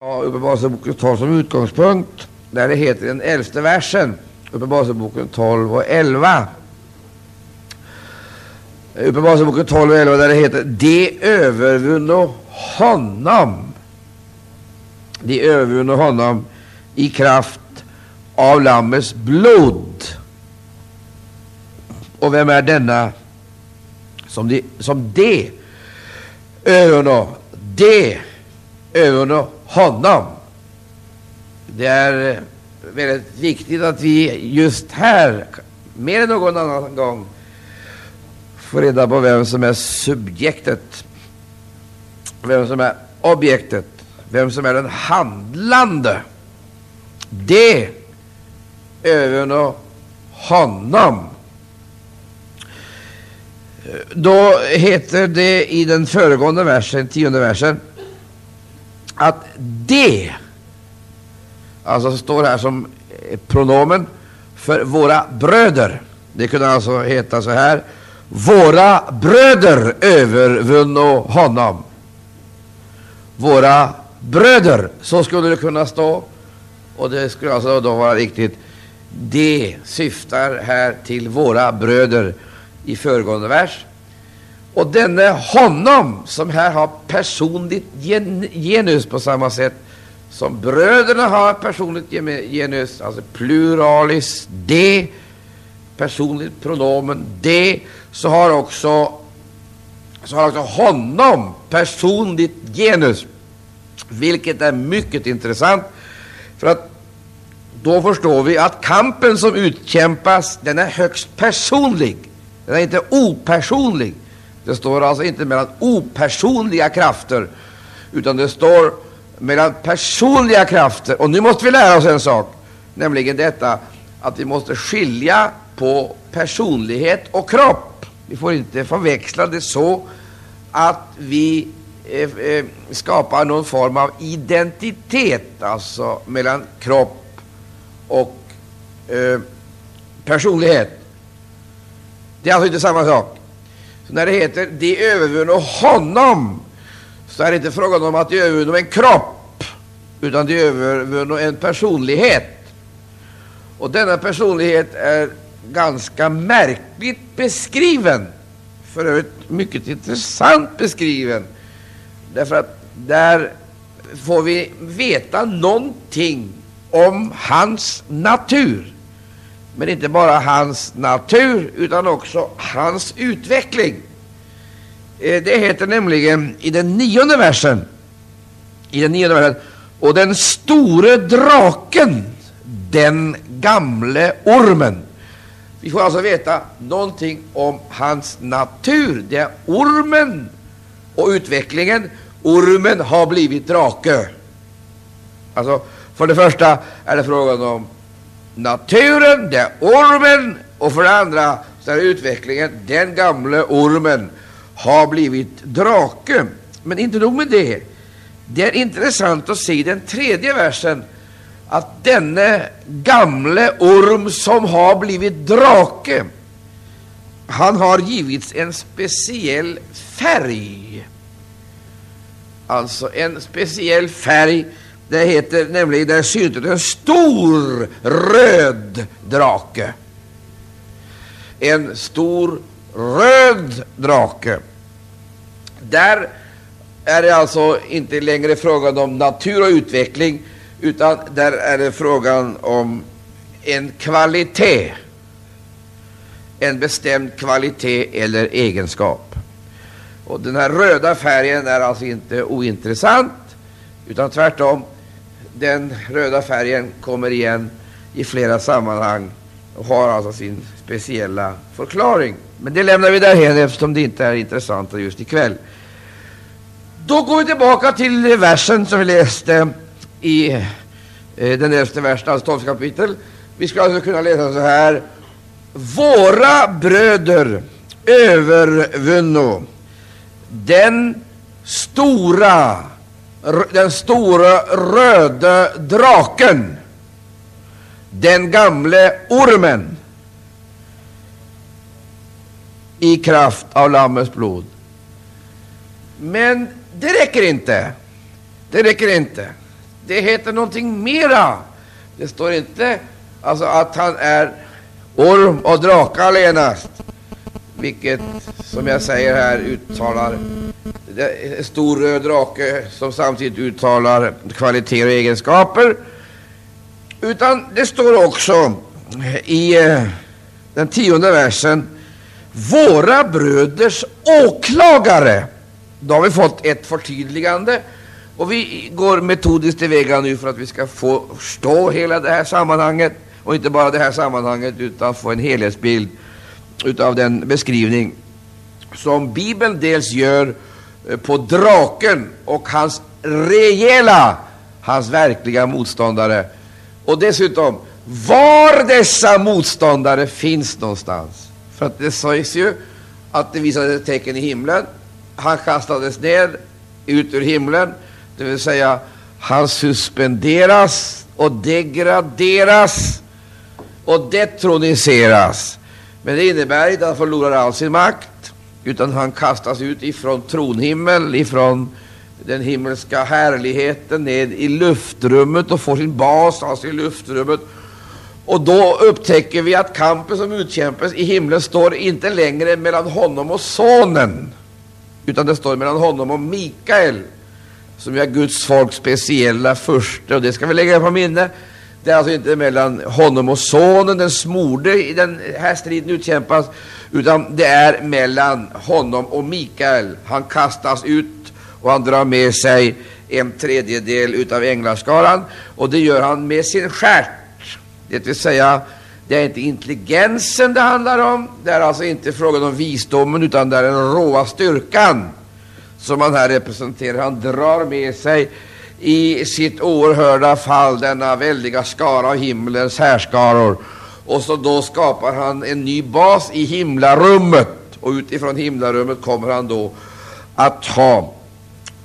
Ja, Uppenbarelseboken 12 som utgångspunkt, där det heter den elfte versen, Uppenbarelseboken 12 och 11. Uppenbarelseboken 12 och 11 där det heter De övervunno honom. De övervunno honom i kraft av Lammets blod. Och vem är denna som de, som de övervunno? De övervunno honom. Det är eh, väldigt viktigt att vi just här, mer än någon annan gång, får reda på vem som är subjektet, vem som är objektet, vem som är den handlande. Det övervinner honom. Eh, då heter det i den föregående versen, tionde versen, att det, alltså står här som eh, pronomen för våra bröder. Det kunde alltså heta så här. Våra bröder övervunno honom. Våra bröder, så skulle det kunna stå. Och det skulle alltså då vara riktigt. Det syftar här till våra bröder i föregående vers. Och denne honom, som här har personligt gen genus på samma sätt som bröderna har personligt genus, alltså pluralis, de, personligt pronomen de, så har också, så har också honom personligt genus, vilket är mycket intressant. För att då förstår vi att kampen som utkämpas, den är högst personlig. Den är inte opersonlig. Det står alltså inte mellan opersonliga krafter, utan det står mellan personliga krafter. Och nu måste vi lära oss en sak, nämligen detta att vi måste skilja på personlighet och kropp. Vi får inte förväxla det så att vi eh, eh skapar någon form av identitet, alltså mellan kropp och eh, personlighet. Det är alltså inte samma sak. Så när det heter de övervunno honom, så är det inte frågan om att de övervunno en kropp, utan de övervunno en personlighet. Och denna personlighet är ganska märkligt beskriven, för övrigt mycket intressant beskriven, därför att där får vi veta någonting om hans natur. Men inte bara hans natur, utan också hans utveckling. Eh, det heter nämligen i den nionde versen, i den nionde versen, och den store draken, den gamle ormen. Vi får alltså veta någonting om hans natur. Det är ormen och utvecklingen. Ormen har blivit drake. Alltså, för det första är det frågan om naturen, det är ormen, och för det andra så är utvecklingen, den gamle ormen har blivit drake. Men inte nog med det. Det är intressant att se i den tredje versen att denne gamle orm som har blivit drake, han har givits en speciell färg. Alltså en speciell färg det heter nämligen, där syntes en stor röd drake. En stor röd drake. Där är det alltså inte längre frågan om natur och utveckling, utan där är det frågan om en kvalitet, en bestämd kvalitet eller egenskap. Och den här röda färgen är alltså inte ointressant, utan tvärtom den röda färgen kommer igen i flera sammanhang och har alltså sin speciella förklaring. Men det lämnar vi därhen eftersom det inte är intressant just ikväll. Då går vi tillbaka till versen som vi läste i eh, den elfte versen, alltså tolfte kapitel. Vi skulle alltså kunna läsa så här. Våra bröder övervunno den stora den stora röda draken, den gamle ormen, i kraft av Lammets blod. Men det räcker inte. Det räcker inte. det heter någonting mera. Det står inte alltså att han är orm och drake allenast, vilket som jag säger här uttalar en stor röd drake som samtidigt uttalar kvaliteter och egenskaper. Utan det står också i eh, den tionde versen våra bröders åklagare. Då har vi fått ett förtydligande och vi går metodiskt tillväga nu för att vi ska få förstå hela det här sammanhanget och inte bara det här sammanhanget utan få en helhetsbild utav den beskrivning som Bibeln dels gör Eh, på draken och hans rejäla, hans verkliga motståndare och dessutom var dessa motståndare finns någonstans. För att det sägs ju att det visade tecken i himlen. Han kastades ner ut ur himlen, det vill säga han suspenderas och degraderas och detroniseras. Men det innebär inte att han förlorar all sin makt, utan han kastas ut ifrån tronhimmel, ifrån den himmelska härligheten ned i luftrummet och får sin bas alltså i luftrummet. Och då upptäcker vi att kampen som utkämpas i himlen står inte längre mellan honom och sonen, utan det står mellan honom och Mikael, som är Guds folks speciella furste, och det ska vi lägga på minne. Det är alltså inte mellan honom och sonen, den smorde, i den här striden utkämpas, utan det är mellan honom och Mikael. Han kastas ut och han drar med sig en tredjedel av änglaskaran, och det gör han med sin stjärt. Det vill säga, det är inte intelligensen det handlar om, det är alltså inte frågan om visdomen, utan det är den råa styrkan som han här representerar. Han drar med sig i sitt oerhörda fall denna väldiga skara av himlens härskaror. Och så då skapar han en ny bas i himlarummet. Och utifrån himlarummet kommer han då att ha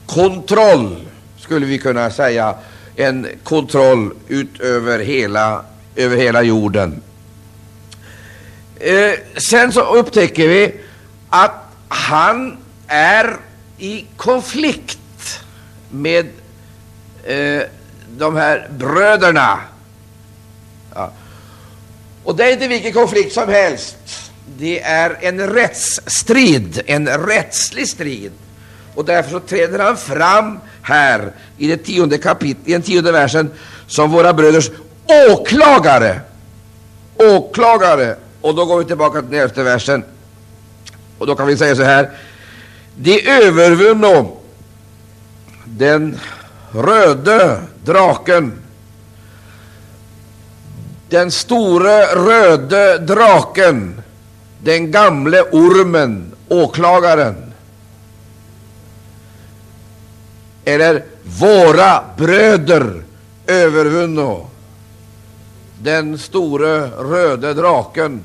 kontroll, skulle vi kunna säga, en kontroll utöver hela, över hela jorden. Eh, sen så upptäcker vi att han är i konflikt med eh, de här bröderna. Och det är inte vilken konflikt som helst. Det är en rättsstrid, en rättslig strid. Och därför så träder han fram här i det tionde kapitlet, i den tionde versen, som våra bröders åklagare. Åklagare. Och då går vi tillbaka till den elfte versen. Och då kan vi säga så här. De övervunno den röde draken, den store röde draken, den gamle ormen, åklagaren. Eller våra bröder övervunno den store röde draken,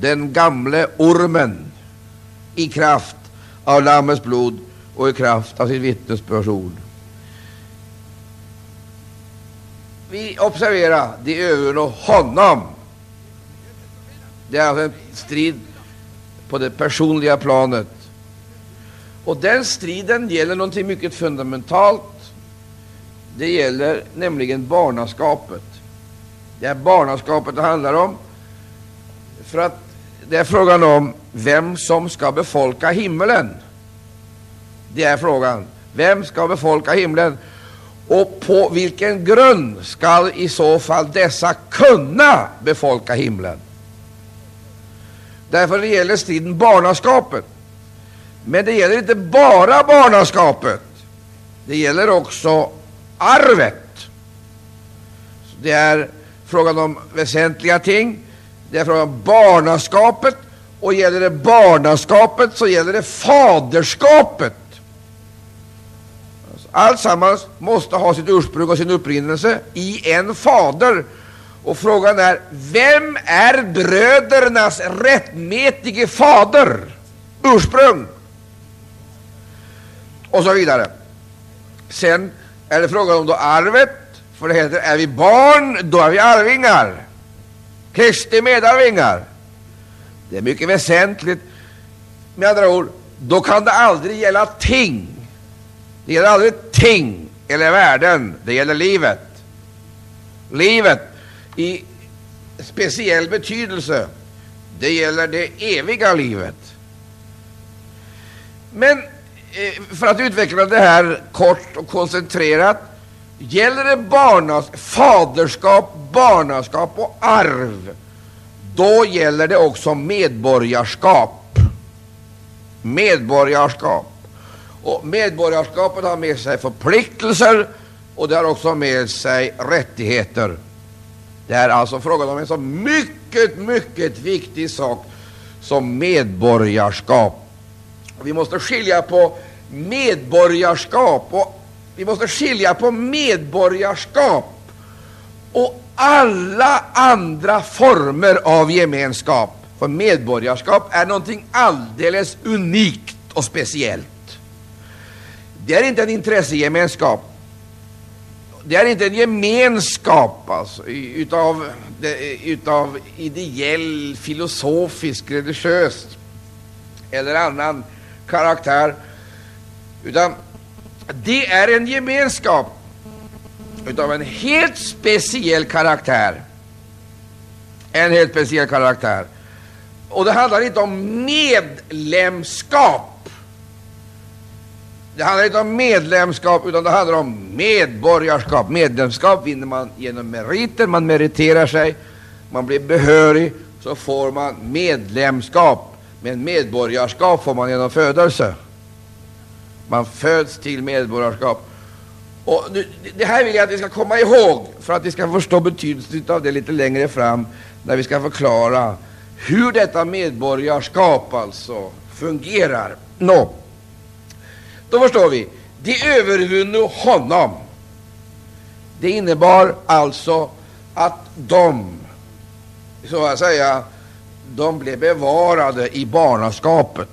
den gamle ormen, i kraft av Lammets blod och i kraft av sitt vittnesbördsord. Vi observerar, de övervinner honom. Det är alltså en strid på det personliga planet. Och den striden gäller någonting mycket fundamentalt. Det gäller nämligen barnaskapet. Det är barnaskapet det handlar om. För att det är frågan om vem som ska befolka himlen. Det är frågan. Vem ska befolka himlen? Och på vilken grund skall i så fall dessa kunna befolka himlen? Därför det gäller striden barnaskapet. Men det gäller inte bara barnaskapet. Det gäller också arvet. Det är frågan om väsentliga ting. Det är frågan om barnaskapet. Och gäller det barnaskapet så gäller det faderskapet. Alltsammans måste ha sitt ursprung och sin upprinnelse i en fader. Och frågan är, vem är brödernas rättmätige fader? Ursprung. Och så vidare. Sen är det frågan om då arvet, för det heter, är vi barn, då är vi arvingar. Kristi medarvingar. Det är mycket väsentligt. Med andra ord, då kan det aldrig gälla ting det gäller aldrig ting eller värden, det gäller livet. Livet i speciell betydelse, det gäller det eviga livet. Men eh, för att utveckla det här kort och koncentrerat gäller det barnas, faderskap, barnaskap och arv, då gäller det också medborgarskap. Medborgarskap. Och medborgarskapet har med sig förpliktelser och det har också med sig rättigheter. Det är alltså frågan om en så mycket, mycket viktig sak som medborgarskap. Vi måste skilja på medborgarskap och vi måste skilja på medborgarskap och alla andra former av gemenskap. För medborgarskap är någonting alldeles unikt och speciellt. Det är inte en intressegemenskap. Det är inte en gemenskap alltså, utav, utav ideell, filosofisk, religiös eller annan karaktär, utan det är en gemenskap utav en helt speciell karaktär. En helt speciell karaktär. Och det handlar inte om medlemskap. Det handlar inte om medlemskap, utan det handlar om medborgarskap. Medlemskap vinner man genom meriter, man meriterar sig, man blir behörig, så får man medlemskap. Men medborgarskap får man genom födelse. Man föds till medborgarskap. Och nu, det här vill jag att vi ska komma ihåg för att vi ska förstå betydelsen av det lite längre fram när vi ska förklara hur detta medborgarskap alltså fungerar. Nå, då förstår vi. De övervunne honom. Det innebar alltså att de, så att säga, de blev bevarade i barnaskapet.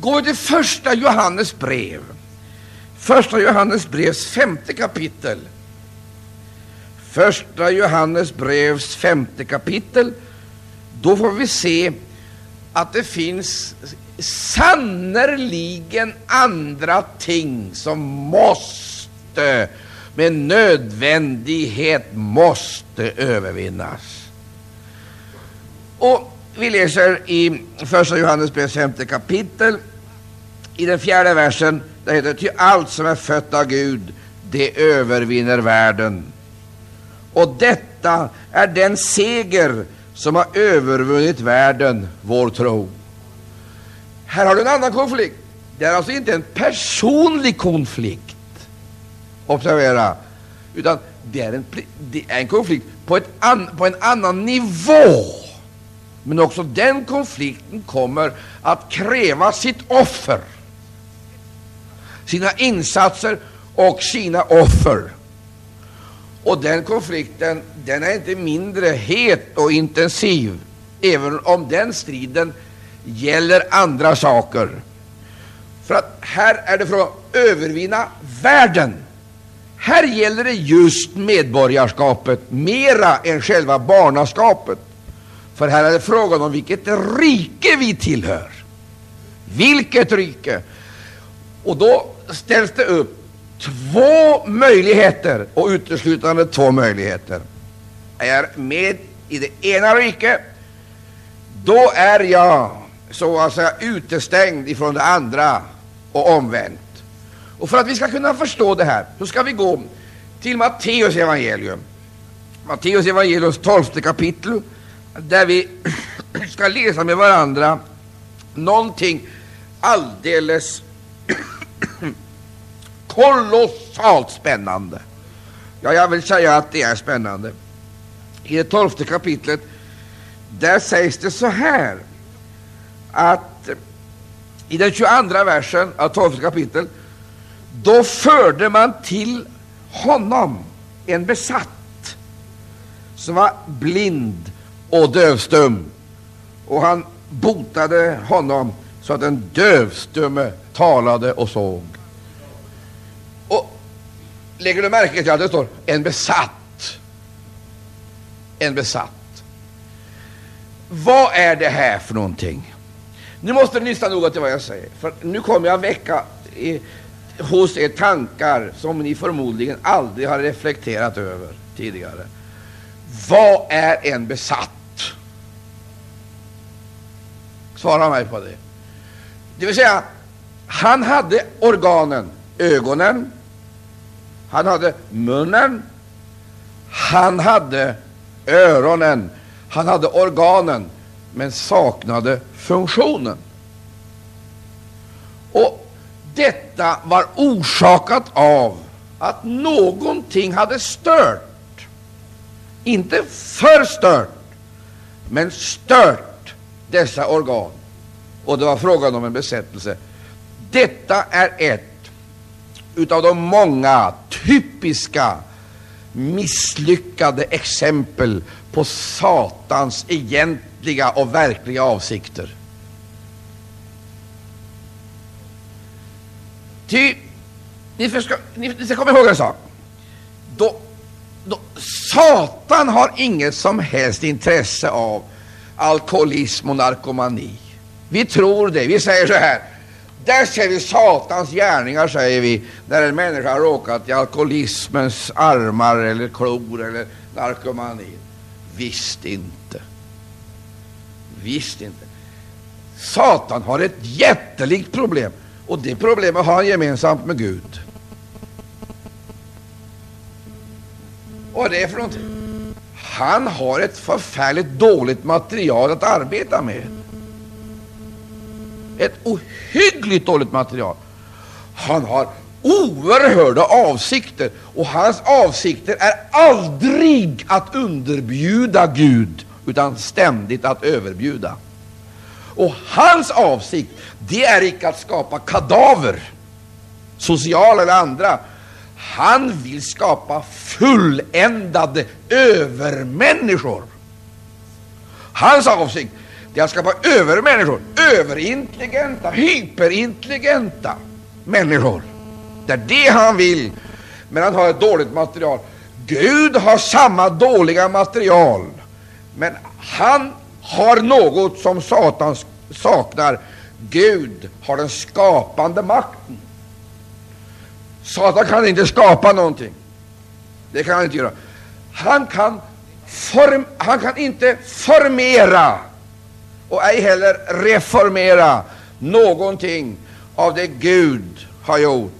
Går vi till första Johannes brev, första Johannes brevs femte kapitel, första Johannes brevs femte kapitel, då får vi se att det finns sannerligen andra ting som måste med nödvändighet måste övervinnas. Och vi läser i första Johannesbrevs femte kapitel i den fjärde versen, där heter det, ty allt som är fött av Gud, det övervinner världen. Och detta är den seger som har övervunnit världen, vår tro. Här har du en annan konflikt. Det är alltså inte en personlig konflikt, observera, utan det är en, det är en konflikt på, ett an, på en annan nivå. Men också den konflikten kommer att kräva sitt offer, sina insatser och sina offer. Och den konflikten den är inte mindre het och intensiv, även om den striden gäller andra saker. För att här är det fråga om att övervinna världen. Här gäller det just medborgarskapet mera än själva barnaskapet. För här är det frågan om vilket rike vi tillhör. Vilket rike? Och då ställs det upp två möjligheter och uteslutande två möjligheter. Är jag med i det ena riket, då är jag så att säga utestängd ifrån det andra och omvänt. Och för att vi ska kunna förstå det här så ska vi gå till Matteus evangelium. Matteus evangeliums tolfte kapitel där vi ska läsa med varandra någonting alldeles kolossalt spännande. Ja, jag vill säga att det är spännande. I det tolfte kapitlet där sägs det så här att i den 22 versen av 12 kapitel, då förde man till honom en besatt som var blind och dövstum, och han botade honom så att den dövstumme talade och såg. Och lägger du märke till att det står en besatt? En besatt. Vad är det här för någonting? Nu måste ni lyssna noga till vad jag säger, för nu kommer jag väcka hos er tankar som ni förmodligen aldrig har reflekterat över tidigare. Vad är en besatt? Svara mig på det. Det vill säga, han hade organen, ögonen, han hade munnen, han hade öronen, han hade organen, men saknade funktionen. Och detta var orsakat av att någonting hade stört. Inte förstört, men stört dessa organ. Och det var frågan om en besättelse. Detta är ett utav de många typiska misslyckade exempel på Satans egentliga och verkliga avsikter. Ty, ni, förstå, ni, ni ska komma ihåg en sak. Då, då, Satan har inget som helst intresse av alkoholism och narkomani. Vi tror det. Vi säger så här. Där ser vi Satans gärningar, säger vi, när en människa har råkat i alkoholismens armar eller klor eller narkomani. Visst inte. Visst inte. Satan har ett jättelikt problem, och det problemet har han gemensamt med Gud. Och vad är det för någonting? Han har ett förfärligt dåligt material att arbeta med. Ett ohyggligt dåligt material. Han har oerhörda avsikter, och hans avsikter är aldrig att underbjuda Gud, utan ständigt att överbjuda. Och hans avsikt, det är icke att skapa kadaver, sociala eller andra. Han vill skapa fulländade övermänniskor. Hans avsikt det är att skapa övermänniskor, överintelligenta, hyperintelligenta människor. Det är det han vill, men han har ett dåligt material. Gud har samma dåliga material, men han har något som Satan saknar. Gud har den skapande makten. Satan kan inte skapa någonting. Det kan han inte göra. Han kan, form, han kan inte formera och ej heller reformera någonting av det Gud har gjort.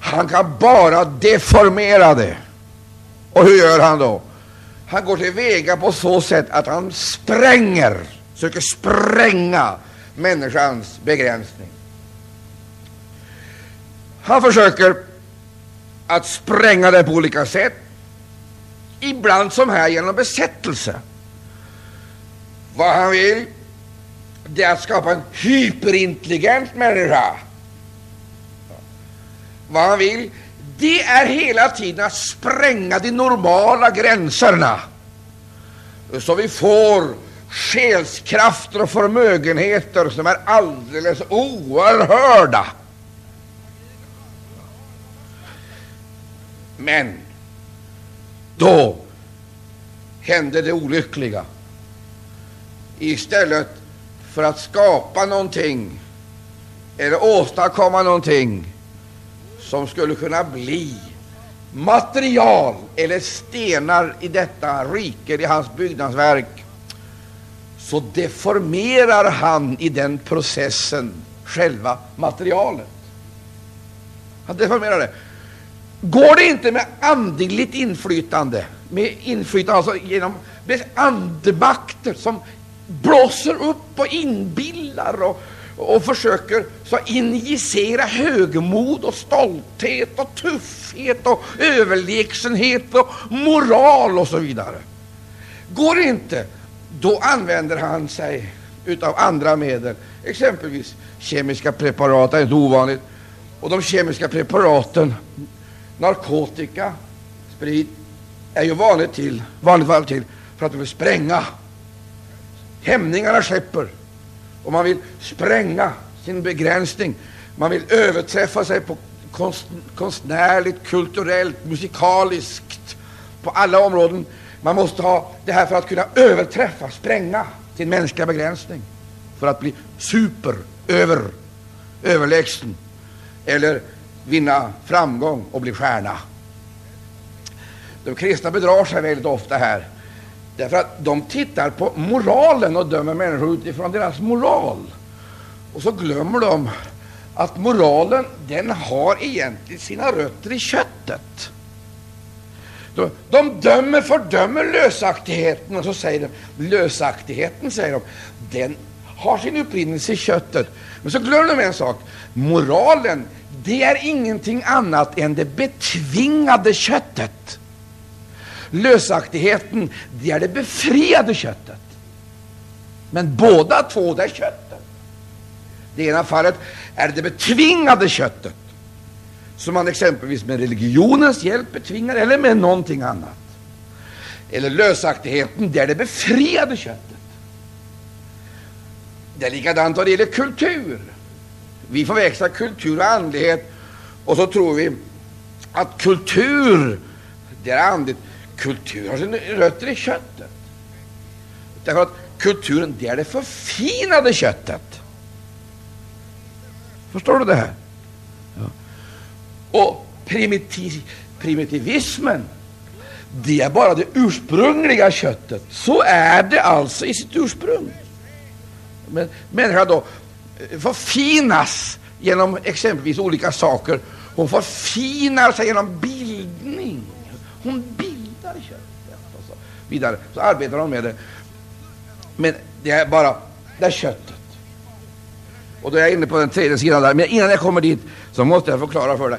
Han kan bara deformera det. Och hur gör han då? Han går till väga på så sätt att han spränger, söker spränga människans begränsning. Han försöker att spränga det på olika sätt, ibland som här genom besättelse. Vad han vill det är att skapa en hyperintelligent människa. Vad han vill, det är hela tiden att spränga de normala gränserna, så vi får själskrafter och förmögenheter som är alldeles oerhörda. Men då hände det olyckliga. Istället för att skapa någonting eller åstadkomma någonting som skulle kunna bli material eller stenar i detta rike, i hans byggnadsverk, så deformerar han i den processen själva materialet. Han deformerar det. Går det inte med andligt inflytande, med inflytande alltså genom andemakter som blåser upp och inbillar och, och försöker så injicera högmod och stolthet och tuffhet och överlägsenhet och moral och så vidare. Går det inte, då använder han sig utav andra medel, exempelvis kemiska preparat är inte ovanligt. Och de kemiska preparaten, narkotika, sprit, är ju vanligt till, vanligt till för att de vill spränga Hämningarna släpper och man vill spränga sin begränsning. Man vill överträffa sig på konst, konstnärligt, kulturellt, musikaliskt, på alla områden. Man måste ha det här för att kunna överträffa, spränga sin mänskliga begränsning. För att bli super, över, överlägsen. Eller vinna framgång och bli stjärna. De kristna bedrar sig väldigt ofta här. Därför att de tittar på moralen och dömer människor utifrån deras moral. Och så glömmer de att moralen den har egentligen sina rötter i köttet. De, de dömer, fördömer lösaktigheten och så säger de lösaktigheten säger de, den har sin upprinnelse i köttet. Men så glömmer de en sak. Moralen, det är ingenting annat än det betvingade köttet. Lösaktigheten, det är det befriade köttet. Men båda två, det är köttet. Det ena fallet är det betvingade köttet, som man exempelvis med religionens hjälp betvingar, eller med någonting annat. Eller lösaktigheten, det är det befriade köttet. Det är likadant vad det gäller kultur. Vi förväxlar kultur och andlighet, och så tror vi att kultur, det är andligt. Kultur alltså, har sina rötter i köttet. Därför att kulturen, det är det förfinade köttet. Förstår du det här? Ja. Och primitiv, primitivismen, det är bara det ursprungliga köttet. Så är det alltså i sitt ursprung. Men människan då eh, förfinas genom exempelvis olika saker. Hon förfinar sig genom bildning. Hon här köttet. Och så vidare. Så arbetar de med det. Men det är bara det är köttet. Och då är jag inne på den tredje sidan där. Men innan jag kommer dit så måste jag förklara för dig.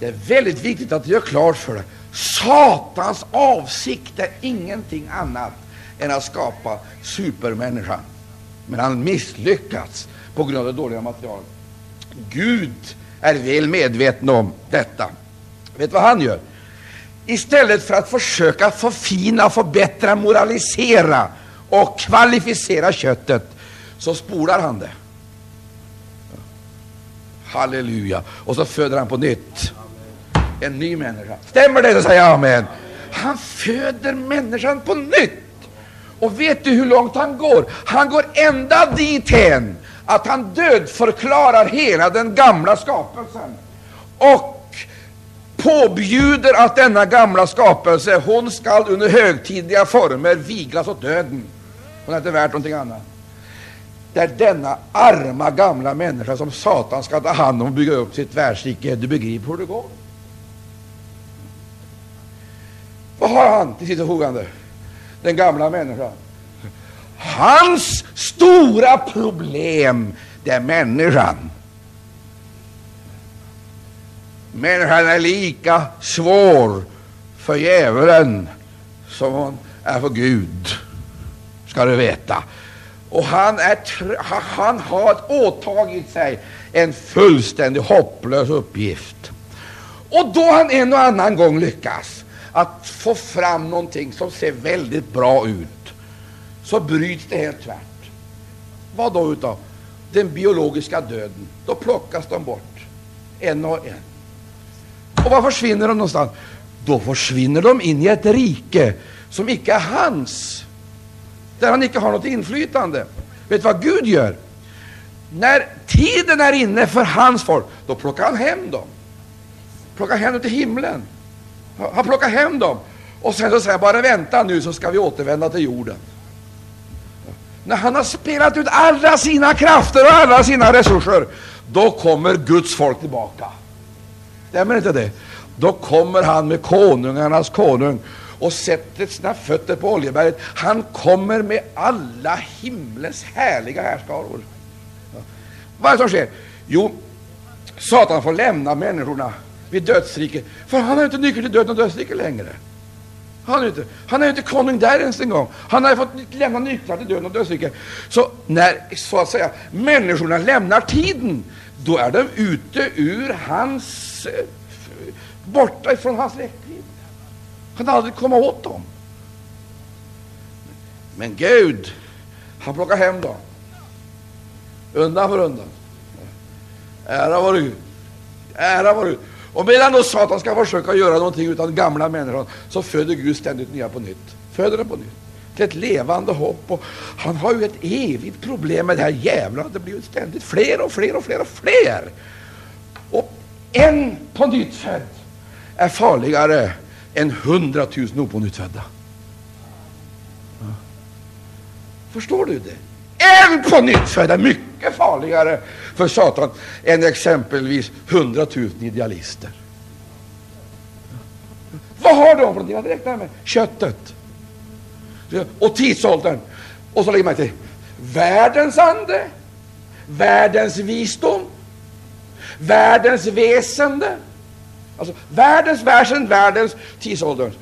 Det är väldigt viktigt att du gör klart för dig. Satans avsikt är ingenting annat än att skapa supermänniskan. Men han misslyckats på grund av det dåliga materialet. Gud är väl medveten om detta. Vet du vad han gör? Istället för att försöka förfina, förbättra, moralisera och kvalificera köttet, så spolar han det. Halleluja. Och så föder han på nytt en ny människa. Stämmer det? Så säger jag amen. Han föder människan på nytt. Och vet du hur långt han går? Han går ända dithän att han dödförklarar hela den gamla skapelsen och påbjuder att denna gamla skapelse, hon skall under högtidliga former viglas åt döden. Hon är inte värd någonting annat. Det är denna arma gamla människa som Satan ska ta hand om och bygga upp sitt världsrike. Du begriper hur det går. Vad har han till sitt förfogande? Den gamla människan. Hans stora problem, det är människan. Människan är lika svår för djävulen som hon är för Gud, ska du veta. Och han, är, han har åtagit sig en fullständigt hopplös uppgift. Och då han en och annan gång lyckas att få fram någonting som ser väldigt bra ut, så bryts det helt tvärt. Vad då utav? Den biologiska döden. Då plockas de bort, en och en. Och var försvinner de någonstans? Då försvinner de in i ett rike som icke är hans där han icke har något inflytande. Vet du vad Gud gör? När tiden är inne för hans folk, då plockar han hem dem. Plockar hem dem till himlen. Han plockar hem dem. Och sen så säger han, bara vänta nu så ska vi återvända till jorden. När han har spelat ut alla sina krafter och alla sina resurser, då kommer Guds folk tillbaka. Stämmer inte det? Då kommer han med konungarnas konung och sätter sina fötter på Oljeberget. Han kommer med alla himlens härliga härskaror. Ja. Vad är det som sker? Jo, Satan får lämna människorna vid dödsriket, för han har inte nyckel till döden och dödsriket längre. Han är, inte, han är inte konung där ens en gång. Han har fått lämna nycklar till döden och dödsriket. Så när så att säga, människorna lämnar tiden, då är de ute ur hans, borta ifrån hans räckvidd kan aldrig komma åt dem. Men Gud, han plockar hem dem. Undan för undan. Ära vare Gud. Ära vare Gud. Och medan då Satan ska försöka göra någonting utan gamla människor, så föder Gud ständigt nya på nytt. Föder den på nytt. Till ett levande hopp. Och han har ju ett evigt problem med det här djävulen. Det blir ju ständigt fler och fler och fler och fler. Och En på nytt född är farligare än hundratusen opånyttfödda. Ja. Förstår du det? En på nytt född är mycket farligare för Satan än exempelvis hundratusen idealister. Vad har de för någonting att räkna med? Köttet. Och tidsåldern. Och så lägger man till världens ande, världens visdom, världens väsende. Alltså världens väsen, världens tidsålder.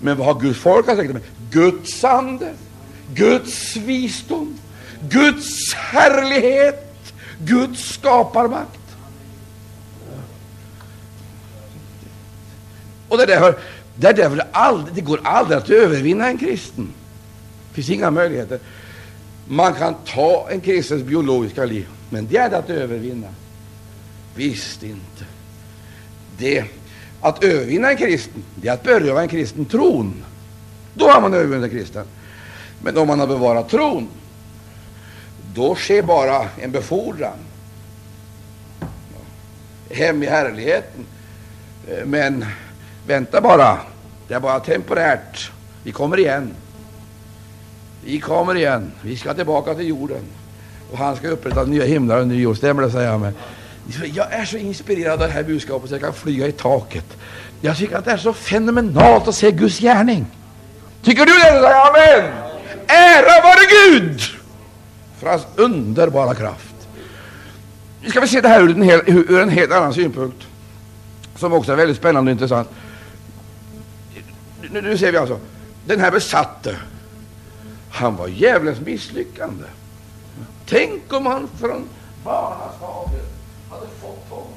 Men vad har Guds folk att säga? Guds ande, Guds visdom, Guds härlighet, Guds skaparmakt. Och det, där, det, där, det, aldrig, det går aldrig att övervinna en kristen. Det finns inga möjligheter. Man kan ta en kristens biologiska liv, men det är det att övervinna. Visst inte. Det, att övervinna en kristen, det är att beröva en kristen tron. Då har man övervunnit kristen. Men om man har bevarat tron, då sker bara en befordran hem i härligheten. Eh, men vänta bara, det är bara temporärt. Vi kommer igen. Vi kommer igen. Vi ska tillbaka till jorden. Och han ska upprätta nya himlar och ny jord. Stämmer det, säger han. Men jag är så inspirerad av det här budskapet så jag kan flyga i taket. Jag tycker att det är så fenomenalt att se Guds gärning. Tycker du det? Säger amen. Ära vare Gud för hans underbara kraft. Nu ska vi se det här ur en, hel, ur en helt annan synpunkt, som också är väldigt spännande och intressant. Nu, nu ser vi alltså, den här besatte, han var djävulens misslyckande. Tänk om han från barnaskapet hade fått honom,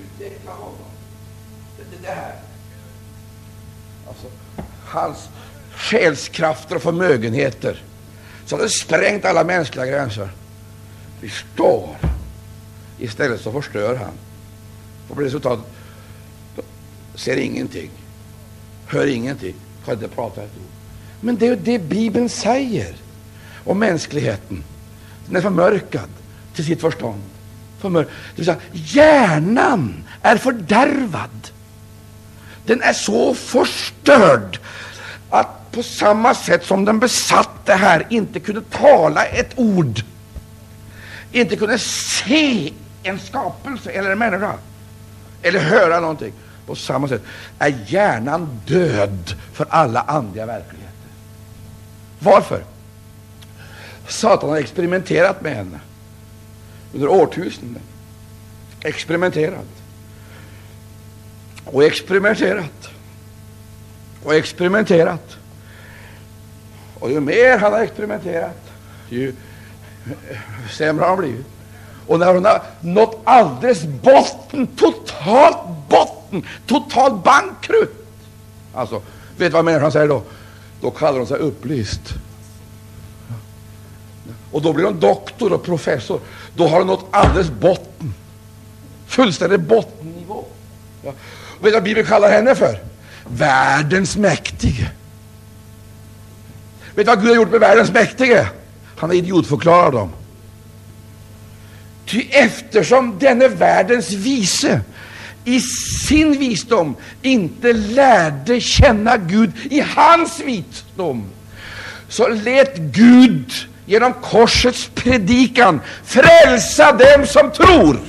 utveckla honom. Det, det, det här. Alltså, hans själskrafter och förmögenheter så hade sprängt alla mänskliga gränser. Vi står. Istället så förstör han. Vad blir resultatet? Ser ingenting, hör ingenting, kan inte prata ett ord. Men det är det Bibeln säger om mänskligheten. Den är förmörkad till sitt förstånd. Förmör det vill säga, hjärnan är fördärvad. Den är så förstörd att på samma sätt som den besatte här inte kunde tala ett ord, inte kunde se en skapelse eller en människa, eller höra någonting, på samma sätt är hjärnan död för alla andliga verkligheter. Varför? Satan har experimenterat med henne under årtusenden. Experimenterat. Och experimenterat. Och experimenterat. Och ju mer han har experimenterat, ju sämre har han blivit. Och när hon har nått alldeles botten, totalt botten, total bankrutt. Alltså, vet du vad människan säger då? Då kallar hon sig upplyst. Och då blir hon doktor och professor. Då har hon nått alldeles botten. Fullständig bottennivå. Ja. vet du vad Bibeln kallar henne för? Världens mäktige. Vet du vad Gud har gjort med världens mäktige? Han har idiotförklarat dem. Ty eftersom denne världens vise i sin visdom inte lärde känna Gud i hans visdom, så lät Gud genom korsets predikan frälsa dem som tror.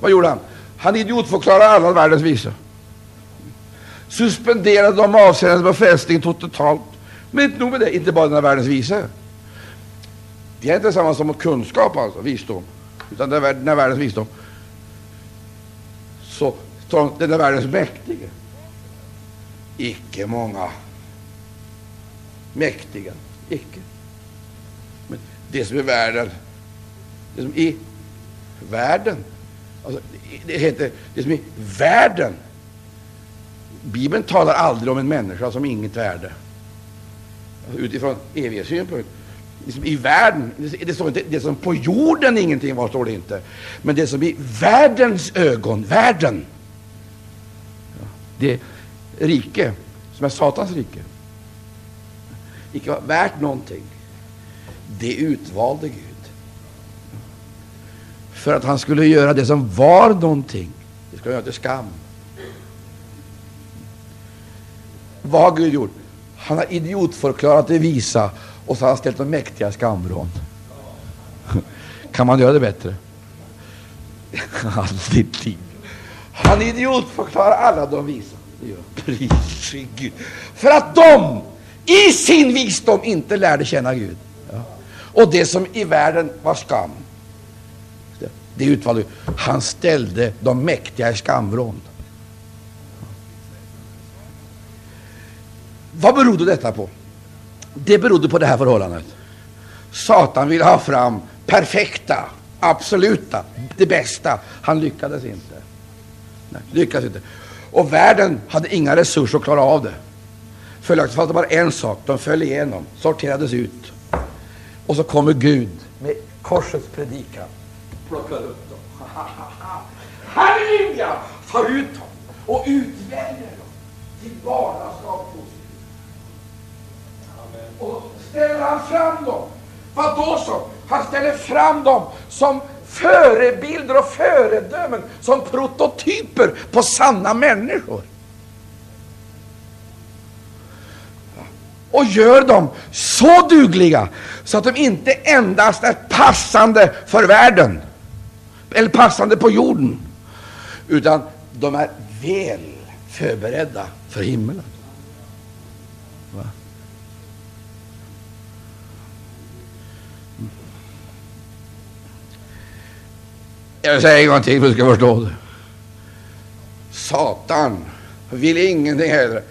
Vad gjorde han? Han idiotförklarade alla världens visa. Suspenderade dem avseende på frälsningen totalt. Men inte nog med det, inte bara den världens visa. Det är inte samma som kunskap, alltså, visdom, utan den här världens visdom. Så den där världens mäktige. Icke många mäktiga, icke. Men det som är världen, det som är världen, alltså, det heter det som är världen. Bibeln talar aldrig om en människa som inget värde. Alltså, utifrån evighetssynpunkt liksom i världen. Det, står inte, det som på jorden ingenting var, står det inte. Men det som i världens ögon, världen, det rike som är Satans rike, icke var värt någonting, det utvalde Gud. för att han skulle göra det som var någonting. Det skulle göra till skam. Vad har Gud gjort? Han har idiotförklarat det visa och så har han ställt de mäktiga skamvrån. Kan man göra det bättre? Aldrig liv. Han idiotförklarar alla de visa. Gud. För att de i sin visdom inte lärde känna Gud. Ja. Och det som i världen var skam, det utvalde Han ställde de mäktiga i skamvrån. Vad berodde detta på? Det berodde på det här förhållandet. Satan ville ha fram perfekta, absoluta, det bästa. Han lyckades inte. Nej, lyckades inte. Och världen hade inga resurser att klara av det. Följaktligen fanns det bara en sak. De föll igenom, sorterades ut. Och så kommer Gud med korsets predikan. Plockar upp dem. Halleluja! Tar ut dem och utväljer dem till barnaskap hos Gud. Och ställer han fram dem. Vad då så? Han ställer fram dem som förebilder och föredömen, som prototyper på sanna människor. och gör dem så dugliga så att de inte endast är passande för världen eller passande på jorden, utan de är väl förberedda för himmelen. Jag säger en gång till för att du ska förstå det. Satan vill ingenting hellre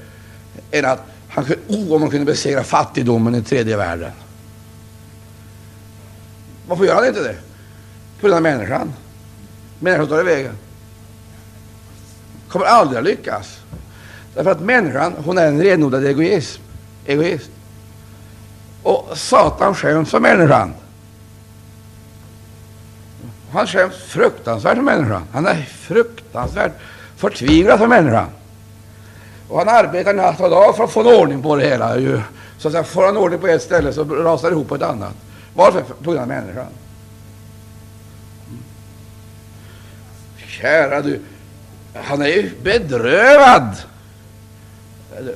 än att han kunde, oh, om man kunde besegra fattigdomen i tredje världen. Varför gör han inte det? På grund av människan. Människan står i vägen. Kommer aldrig att lyckas. Därför att människan, hon är en renodlad egoism. egoist. Och Satan skäms för människan. Han skäms fruktansvärt för människan. Han är fruktansvärt förtvivlad för människan. Och han arbetar natt och dag för att få en ordning på det hela. Ju. Så att säga, får han ordning på ett ställe så rasar det ihop på ett annat. Varför? På grund av människan. Kära du, han är ju bedrövad.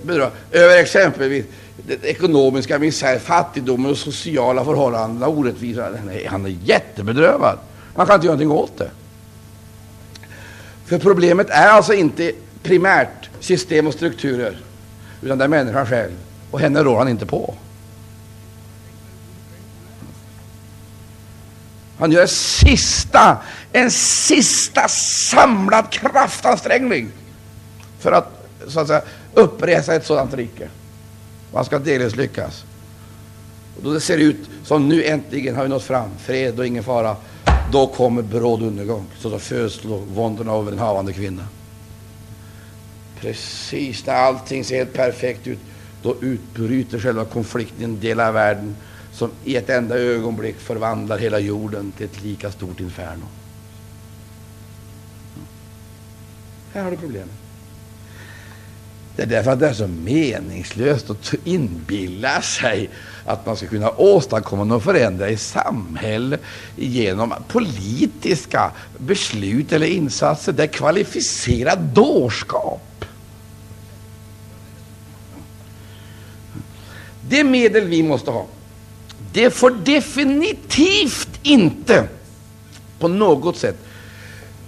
bedrövad över exempelvis den ekonomiska misär, fattigdomen och sociala förhållanden, orättvisa. Han är jättebedrövad. Man kan inte göra någonting åt det. För problemet är alltså inte primärt system och strukturer, utan det är människan själv. Och henne rår han inte på. Han gör en sista, en sista samlad kraftansträngning för att, så att säga, uppresa ett sådant rike. Man ska delvis lyckas. Och då det ser ut som nu äntligen har vi nått fram, fred och ingen fara, då kommer bråd undergång. Så då föds våndorna över en havande kvinna. Precis när allting ser helt perfekt ut, då utbryter själva konflikten i en del av världen som i ett enda ögonblick förvandlar hela jorden till ett lika stort inferno. Här har du problemet. Det är därför att det är så meningslöst att inbilla sig att man ska kunna åstadkomma någon förändring i samhället genom politiska beslut eller insatser. Det är kvalificerad dårskap. Det medel vi måste ha, det får definitivt inte på något sätt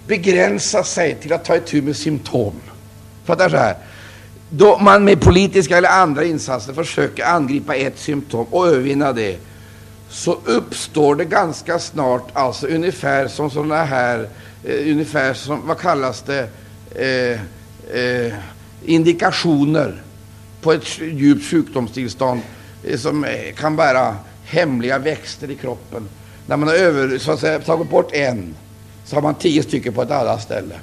begränsa sig till att ta itu med symptom. För att det är så här, då man med politiska eller andra insatser försöker angripa ett symptom och övervinna det, så uppstår det ganska snart, alltså ungefär som sådana här, eh, ungefär som, vad kallas det, eh, eh, indikationer på ett djupt sjukdomstillstånd eh, som eh, kan bära hemliga växter i kroppen. När man har över, så att säga, tagit bort en, så har man tio stycken på ett annat ställe.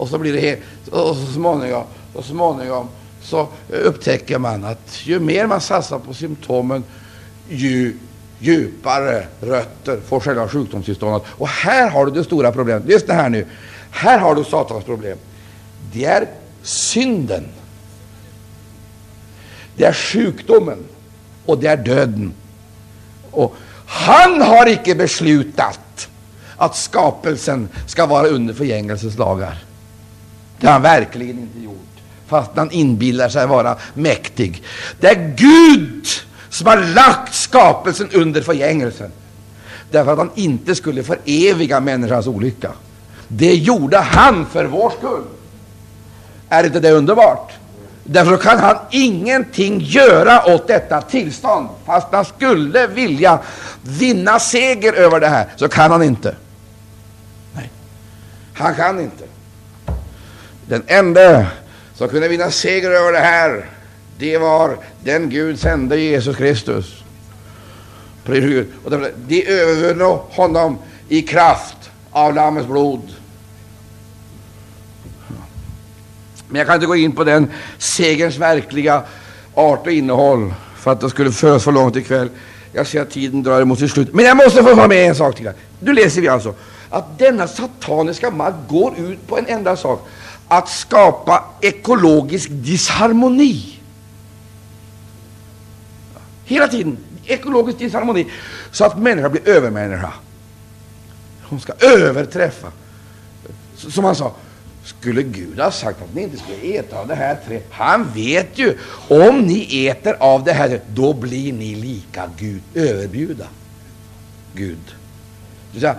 Och så blir det och så småningom, och småningom så upptäcker man att ju mer man satsar på symptomen, ju djupare rötter får själva sjukdomstillståndet. Och här har du det stora problemet. Lyssna här nu. Här har du Satans problem. Det är synden. Det är sjukdomen och det är döden. Och Han har icke beslutat att skapelsen ska vara under förgängelsens lagar. Det har han verkligen inte gjort, fast han inbillar sig vara mäktig. Det är Gud som har lagt skapelsen under förgängelsen, därför att han inte skulle föreviga människans olycka. Det gjorde han för vår skull. Är inte det underbart? Därför kan han ingenting göra åt detta tillstånd. Fast han skulle vilja vinna seger över det här, så kan han inte. Nej, han kan inte. Den enda som kunde vinna seger över det här, det var den Gud sände Jesus Kristus. Och de övervann honom i kraft av Lammets blod. Men jag kan inte gå in på den segerns verkliga art och innehåll, för att det skulle föra för långt ikväll. Jag ser att tiden drar emot sitt slut. Men jag måste få vara med en sak till. Nu läser vi alltså att denna sataniska makt går ut på en enda sak. Att skapa ekologisk disharmoni. Hela tiden ekologisk disharmoni. Så att människan blir övermänniska. Hon ska överträffa. Som han sa, skulle Gud ha sagt att ni inte skulle äta av det här trädet? Han vet ju, om ni äter av det här då blir ni lika Gud, överbjuda Gud. Säga,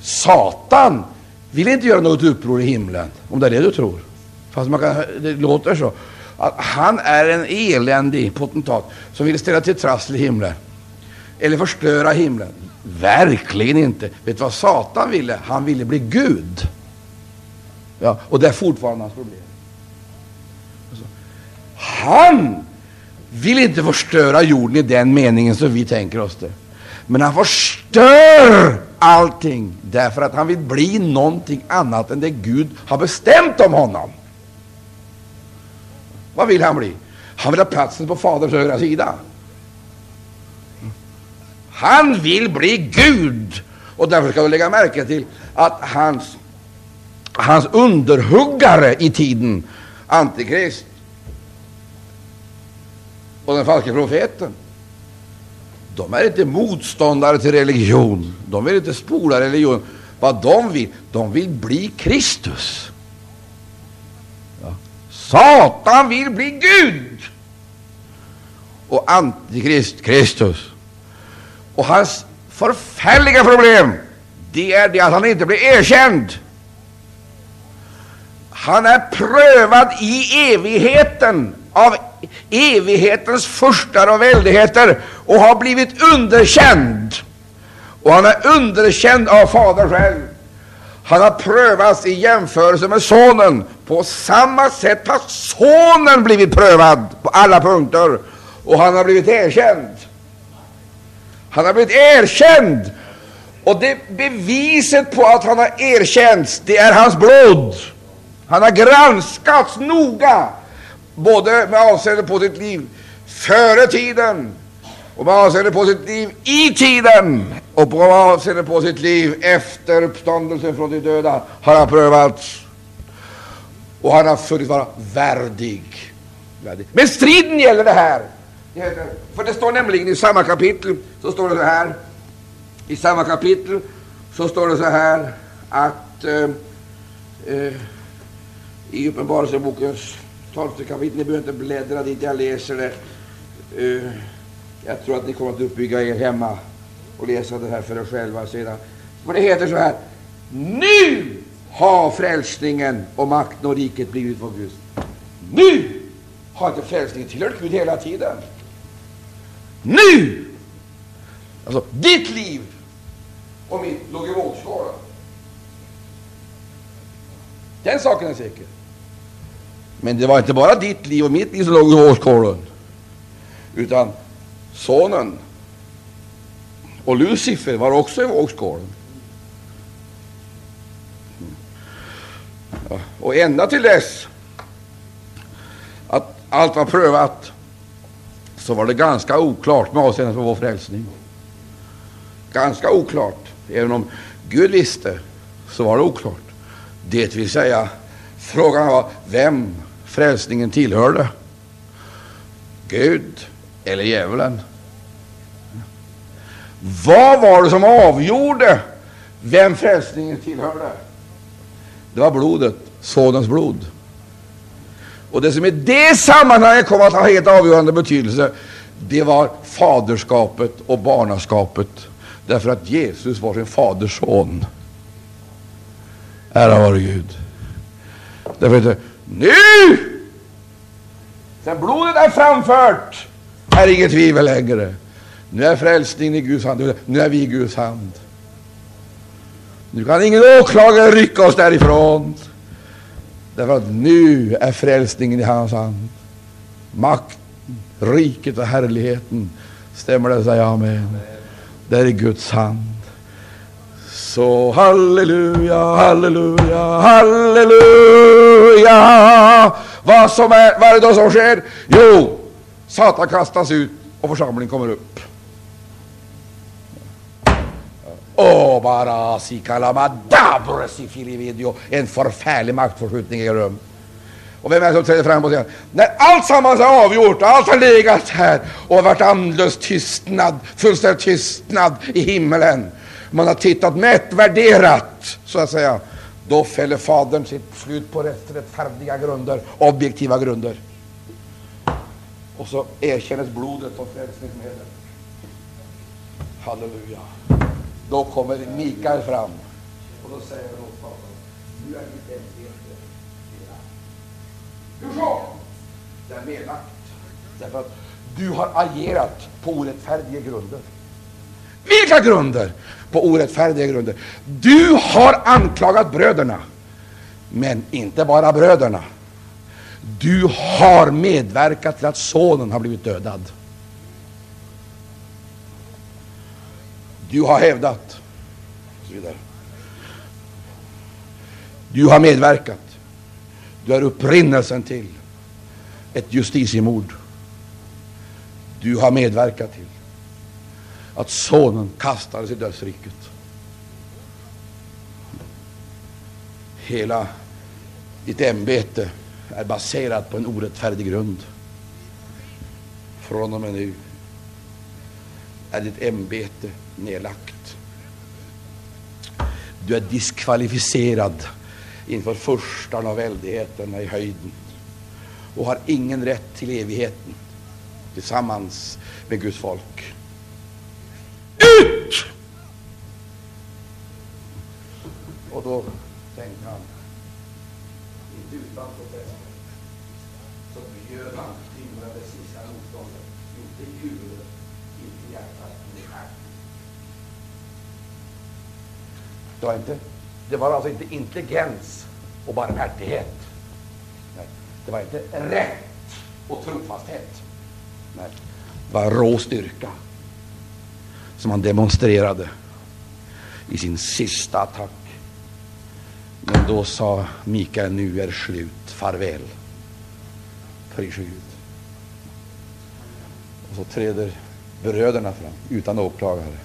Satan vill inte göra något uppror i himlen, om det är det du tror. Fast man kan, det låter så. Att han är en eländig potentat som vill ställa till trassel i himlen. Eller förstöra himlen. Verkligen inte. Vet du vad Satan ville? Han ville bli Gud. Ja, och det är fortfarande hans problem. Alltså, han vill inte förstöra jorden i den meningen som vi tänker oss det. Men han förstör allting därför att han vill bli någonting annat än det Gud har bestämt om honom. Vad vill han bli? Han vill ha platsen på Faderns högra sida. Han vill bli Gud. Och därför ska du lägga märke till att hans hans underhuggare i tiden, Antikrist och den falske profeten, de är inte motståndare till religion. De vill inte spola religion. Vad de vill, de vill bli Kristus. Ja. Satan vill bli Gud och Antikrist Kristus. Och hans förfärliga problem, det är det att han inte blir erkänd. Han är prövad i evigheten av evighetens furstar och väldigheter och har blivit underkänd. Och han är underkänd av Fadern själv. Han har prövats i jämförelse med Sonen. På samma sätt har Sonen blivit prövad på alla punkter och han har blivit erkänd. Han har blivit erkänd. Och det beviset på att han har erkänts, det är hans blod. Han har granskats noga, både med avseende på sitt liv före tiden och med avseende på sitt liv i tiden och med avseende på sitt liv efter uppståndelsen från de döda har han prövats och han har funnits vara värdig. värdig. Men striden gäller det här. För det står nämligen i samma kapitel, så står det så här, i samma kapitel så står det så här att eh, eh, i Uppenbarelsebokens tolfte kapitel. Ni behöver inte bläddra dit, jag läser det. Uh, jag tror att ni kommer att uppbygga er hemma och läsa det här för er själva sedan. För det heter så här. Nu har frälsningen och makten och riket blivit vår Gud. Nu har inte frälsningen tillhört Gud hela tiden. Nu! Alltså, ditt liv och mitt låg i vågskålen. Den saken är säker. Men det var inte bara ditt liv och mitt liv som låg i vågskålen, utan sonen och Lucifer var också i vågskålen. Ja, och ända till dess att allt var prövat så var det ganska oklart med avseende på vår frälsning. Ganska oklart. Även om Gud visste, så var det oklart. Det vill säga, frågan var vem frälsningen tillhörde. Gud eller djävulen. Vad var det som avgjorde vem frälsningen tillhörde? Det var blodet, Sonens blod. Och det som i det sammanhanget kom att ha helt avgörande betydelse, det var faderskapet och barnaskapet. Därför att Jesus var sin faders son. Ära vare Gud. Därför att nu, sen blodet är framfört, är inget tvivel längre. Nu är frälsningen i Guds hand. Nu är vi i Guds hand. Nu kan ingen åklagare rycka oss därifrån. Därför att nu är frälsningen i hans hand. Makten, riket och härligheten. Stämmer det? Säg amen. Det är i Guds hand. Så halleluja, halleluja, halleluja. Vad, som är, vad är det då som sker? Jo, Satan kastas ut och församlingen kommer upp. Oh, bara si kalamadabra si filividio. En förfärlig maktförskjutning äger rum. Och vem är det som träder fram och säger När allt sammans är avgjort, allt har legat här och varit andlös tystnad, fullständig tystnad i himmelen. Man har tittat mätt, värderat, så att säga. Då fäller Fadern sitt slut på rättfärdiga grunder, objektiva grunder. Och så erkännes blodet som frälsningsmedel. Halleluja. Då kommer Mikael fram och då säger han åt fadern. nu är ditt ämbete nedlagt. Hur så? Det är nedlagt. Därför att du har agerat på orättfärdiga grunder. Vilka grunder? På orättfärdiga grunder. Du har anklagat bröderna, men inte bara bröderna. Du har medverkat till att sonen har blivit dödad. Du har hävdat. Du har medverkat. Du är upprinnelsen till ett justitiemord. Du har medverkat till att sonen kastades i dödsriket. Hela ditt ämbete är baserat på en orättfärdig grund. Från och med nu är ditt ämbete nedlagt. Du är diskvalificerad inför förstan och väldigheterna i höjden och har ingen rätt till evigheten tillsammans med Guds folk. Ut! Och då tänkte han, inte utan protester, så bjöd han timrade sista motståndet, inte i huvudet, inte i hjärtat, men i stjärten. Det var, inte, det var alltså inte intelligens och barmhärtighet. Nej, det var inte rätt och trofasthet. Nej, det var rå styrka som han demonstrerade i sin sista attack. Men då sa Mikael, nu är slut, farväl. Pris Gud. Och så träder bröderna fram utan åklagare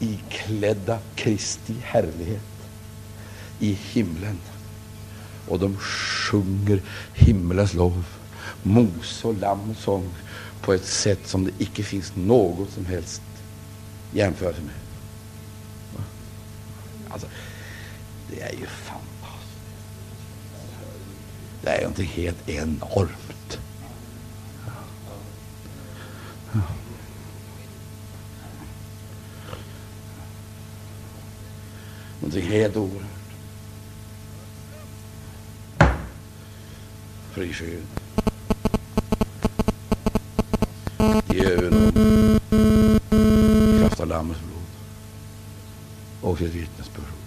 iklädda Kristi härlighet i himlen. Och de sjunger himlens lov, Mose och lammsång sång på ett sätt som det icke finns något som helst jämförelse med. Alltså, det är ju fantastiskt. Det är någonting helt enormt. Ja. Någonting helt oerhört. Pris Gud. I ögonen kraft av Lammets blod och sitt vittnesbörd.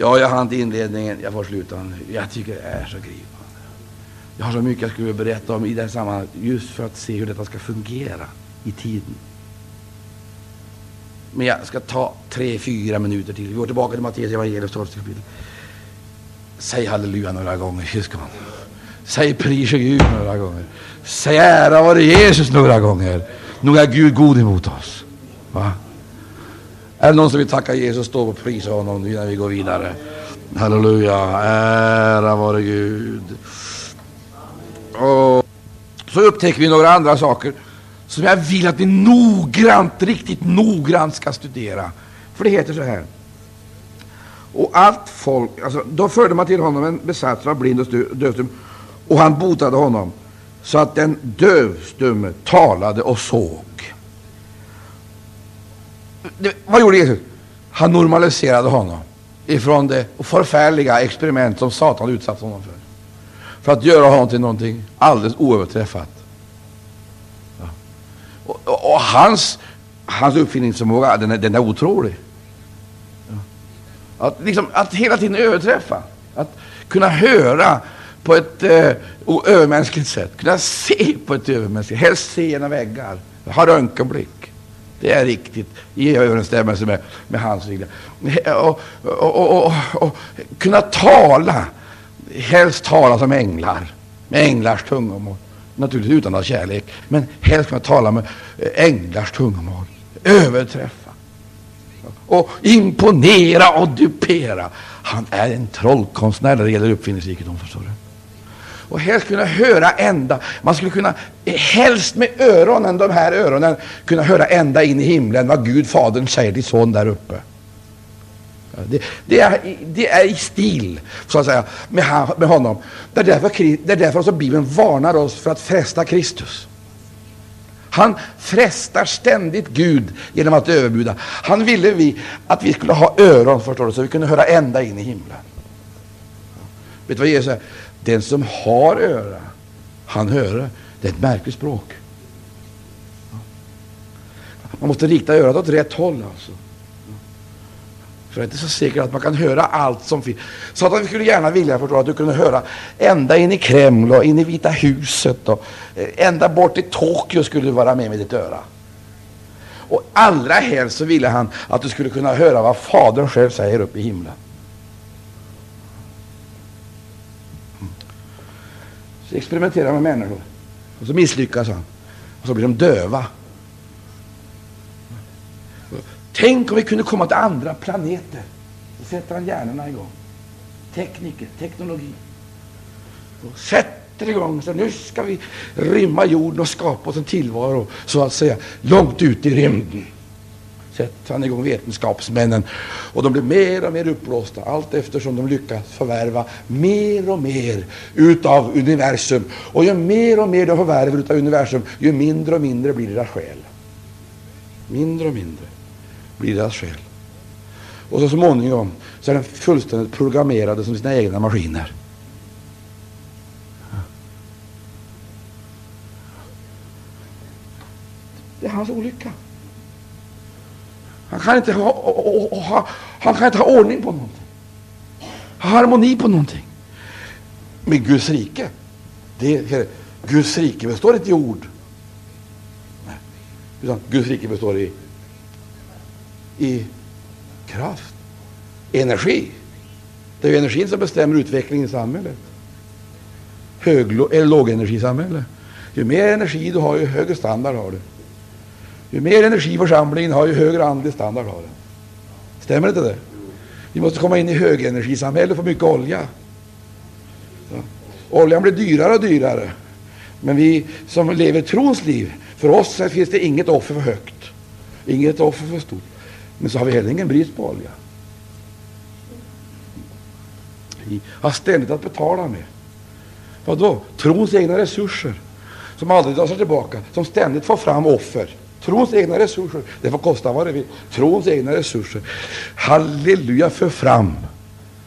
Ja, jag hann inte inledningen. Jag får sluta nu. Jag tycker det är så gripande. Jag har så mycket jag skulle berätta om i det här sammanhanget just för att se hur detta ska fungera i tiden. Men jag ska ta tre, fyra minuter till. Vi går tillbaka till Matteus Evangelium, tolfte kapitel. Säg halleluja några gånger, syskon. Säg pris och Gud några gånger. Säg ära vare Jesus några gånger. Nog är Gud god emot oss. Va? Är det någon som vill tacka Jesus, stå och prisa honom nu innan vi går vidare. Halleluja, ära vare Gud. Och så upptäcker vi några andra saker som jag vill att vi noggrant, riktigt noggrant ska studera. För det heter så här. Och allt folk, alltså, då förde man till honom en besatt som var blind och dövstum, och han botade honom, så att den dövstumme talade och såg. Det, vad gjorde Jesus? Han normaliserade honom ifrån det förfärliga experiment som Satan utsatt honom för. För att göra honom till någonting alldeles oöverträffat. Ja. Och, och, och, hans, hans uppfinningsförmåga, den är, den är otrolig. Ja. Att, liksom, att hela tiden överträffa. Att kunna höra på ett eh, övermänskligt sätt. Kunna se på ett övermänskligt sätt. Helst se genom väggar. Ha röntgenblick. Det är riktigt i överensstämmelse med, med hans regler. Och, och, och, och, kunna tala, helst tala som änglar, med änglars tungomål. Naturligtvis utan att ha kärlek, men helst kunna tala med änglars tungomål. Överträffa. Och imponera och dupera. Han är en trollkonstnär när det gäller uppfinningsrikedom, förstår du och helst kunna höra ända. Man skulle kunna, helst med öronen, de här öronen, kunna höra ända in i himlen vad Gud, Fadern, säger till Son där uppe. Det, det, är, det är i stil, så att säga, med, med honom. Det är därför, det är därför som Bibeln varnar oss för att fresta Kristus. Han frestar ständigt Gud genom att överbjuda. Han ville vi att vi skulle ha öron, förstår du, så vi kunde höra ända in i himlen. Vet du vad Jesus säger? Den som har öra, han höre. Det är ett märkligt språk. Man måste rikta örat åt rätt håll. Alltså. För det är inte så säkert att man kan höra allt som finns. Så att vi skulle gärna vilja förstå att du kunde höra ända in i Kreml och in i Vita huset och eh, ända bort till Tokyo skulle du vara med med ditt öra. Och allra helst så ville han att du skulle kunna höra vad Fadern själv säger uppe i himlen. Så experimenterar med människor. Och så misslyckas han. Och så blir de döva. Tänk om vi kunde komma till andra planeter. Så sätter han hjärnorna igång. Tekniker, teknologi. Och sätter igång. Så nu ska vi rymma jorden och skapa oss en tillvaro, så att säga, långt ute i rymden sätter han igång vetenskapsmännen. Och de blir mer och mer uppblåsta allt eftersom de lyckas förvärva mer och mer utav universum. Och ju mer och mer de förvärvar utav universum, ju mindre och mindre blir deras själ. Mindre och mindre blir deras själ. Och så småningom så är de fullständigt programmerade som sina egna maskiner. Det är hans olycka. Han kan inte ha, ha, han kan inte ha ordning på någonting. Ha harmoni på någonting. Men Guds rike, det, Guds rike består inte i ord. Nej. Utan Guds rike består i, i kraft, energi. Det är ju energin som bestämmer utvecklingen i samhället. Hög eller lågenergisamhälle. Ju mer energi du har, ju högre standard har du. Ju mer energi församlingen har, ju högre andlig standard har den. Stämmer inte det? Vi måste komma in i högenergisamhället och få mycket olja. Ja. Oljan blir dyrare och dyrare. Men vi som lever trons liv, för oss finns det inget offer för högt. Inget offer för stort. Men så har vi heller ingen brist på olja. Vi har ständigt att betala med. Vadå? Trons egna resurser. Som aldrig drar sig tillbaka. Som ständigt får fram offer. Trons egna resurser. Det får kosta vad det vill. Trons egna resurser. Halleluja, för fram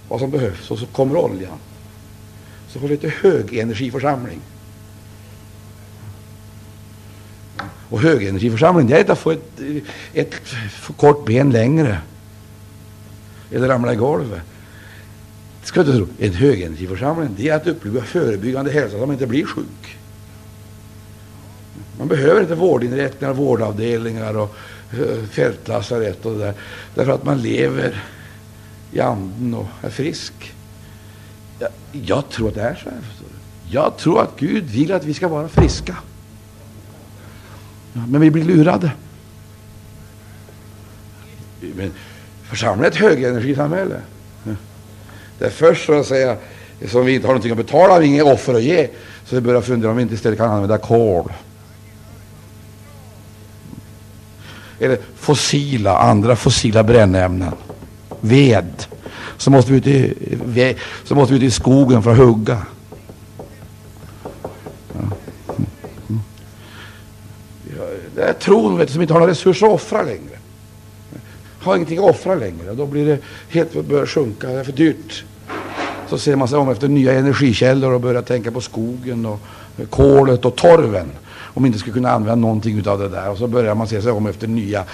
vad som behövs och så kommer oljan. Så får vi lite högenergiförsamling. Och högenergiförsamling, det är inte att få ett, ett för kort ben längre. Eller ramla i golvet. Det Ska du tro. En högenergiförsamling, det är att uppleva förebyggande hälsa så att man inte blir sjuk. Man behöver inte vårdinrättningar, vårdavdelningar och eh, fältlasarett och det där, därför att man lever i anden och är frisk. Jag, jag tror att det är så här. Jag tror att Gud vill att vi ska vara friska. Men vi blir lurade. Men församlingen är ett högenergisamhälle. Det är först så att säga, som vi inte har någonting att betala, inget offer att ge, så vi börjar fundera om vi inte istället kan använda kol. Eller fossila, andra fossila brännämnen, ved, så måste vi ut i, så måste vi ut i skogen för att hugga. Det är tron vet du, som inte har några resurser att offra längre. Har ingenting att offra längre. Då blir det helt börjar sjunka. Det är för dyrt. Så ser man sig om efter nya energikällor och börjar tänka på skogen och kolet och torven. Om vi inte skulle kunna använda någonting av det där. Och så börjar man se sig om efter nya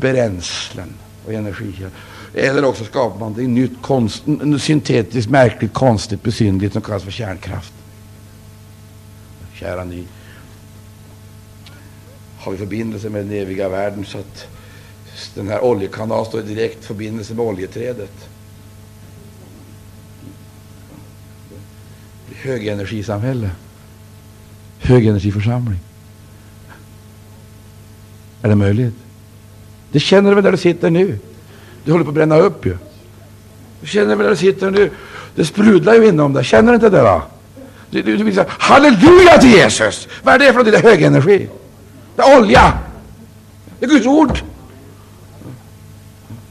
bränslen och energikällor. Eller också skapar man det nytt konst, syntetiskt, märkligt, konstigt, besynnerligt som kallas för kärnkraft. Kära ni. Har vi förbindelse med den eviga världen så att den här oljekanalen står i direkt förbindelse med oljeträdet. Högenergisamhälle. Högenergiförsamling. Är det möjligt? Det känner du väl där du sitter nu? Du håller på att bränna upp ju. Du känner väl där du sitter nu? Det sprudlar ju inom dig. Känner du inte det? Va? Du, du, du vill säga halleluja till Jesus. Vad är det för något? Det är högenergi. Det är olja. Det är Guds ord.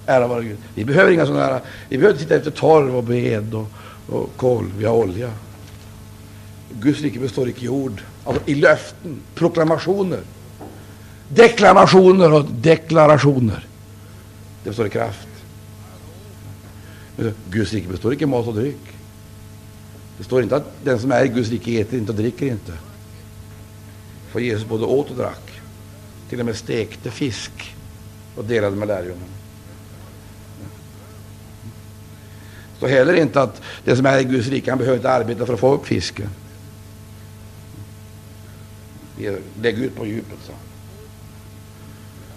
Ära vare Gud. Vi behöver inga sådana här. Vi behöver inte titta efter torv och ved och, och kol. Vi har olja. Guds rike består icke i ord. Alltså i löften, proklamationer, deklamationer och deklarationer. Det består i kraft. Guds rike består icke i mat och dryck. Det står inte att den som är i Guds rike äter inte och dricker inte. För Jesus både åt och drack. Till och med stekte fisk och delade med lärjungarna. Det står heller inte att den som är i Guds rike han behöver inte arbeta för att få upp fisken. Lägg ut på djupet, sa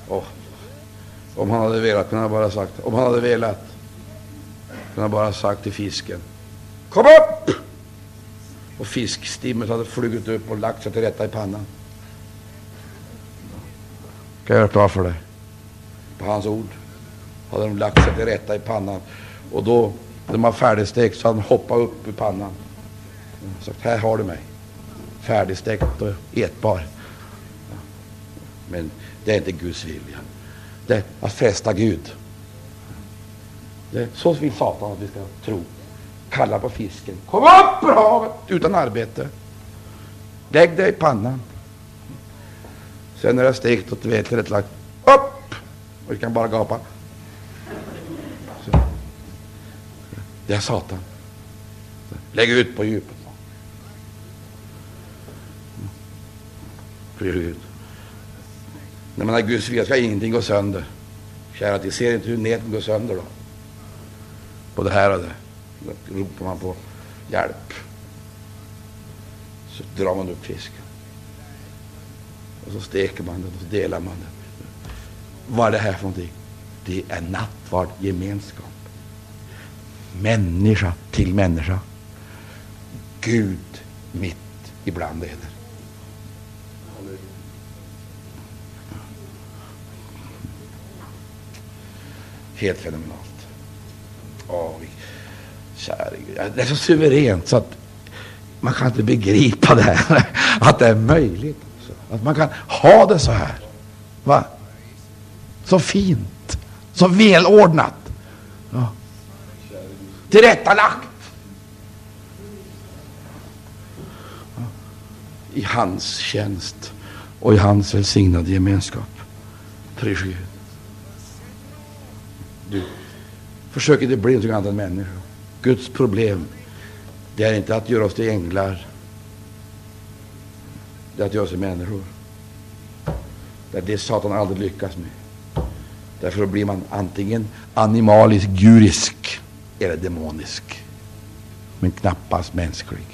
oh. Om han hade velat kunde han bara sagt, om han hade velat kunde han bara sagt till fisken, kom upp! Och fiskstimmet hade flugit upp och lagt sig till rätta i pannan. Kan jag göra för dig? På hans ord hade de lagt sig till rätta i pannan. Och då, när de var färdigstekt, så hade han hoppat upp i pannan. Och sagt, här har du mig. Färdigstekt och ätbar. Men det är inte Guds vilja. Det är att fresta Gud. Det, så vill Satan att vi ska tro. Kalla på fisken. Kom upp ur havet utan arbete. Lägg dig i pannan. Sen när det stekt och vetet lagt upp. Och vi kan bara gapa. Så. Det är Satan. Lägg ut på djupet. Gud. När man har Guds vilja ska ingenting gå sönder. Kära, de ser inte hur näten går sönder då. Både här och där. Då ropar man på hjälp. Så drar man upp fisken. Och så steker man den och så delar man den. Vad är det här för någonting? Det är nattvard gemenskap. Människa till människa. Gud mitt ibland eder. Helt fenomenalt. Åh, käre Gud. Det är så suveränt så att man kan inte begripa det här. Att det är möjligt. Att man kan ha det så här. Va? Så fint. Så välordnat. Ja. Tillrättalagt. I hans tjänst och i hans välsignade gemenskap. Pris Gud. Du, försök inte bli något annat än människor. Guds problem, det är inte att göra oss till änglar. Det är att göra oss till människor. Det är det Satan aldrig lyckas med. Därför blir man antingen animalisk, gurisk eller demonisk. Men knappast mänsklig.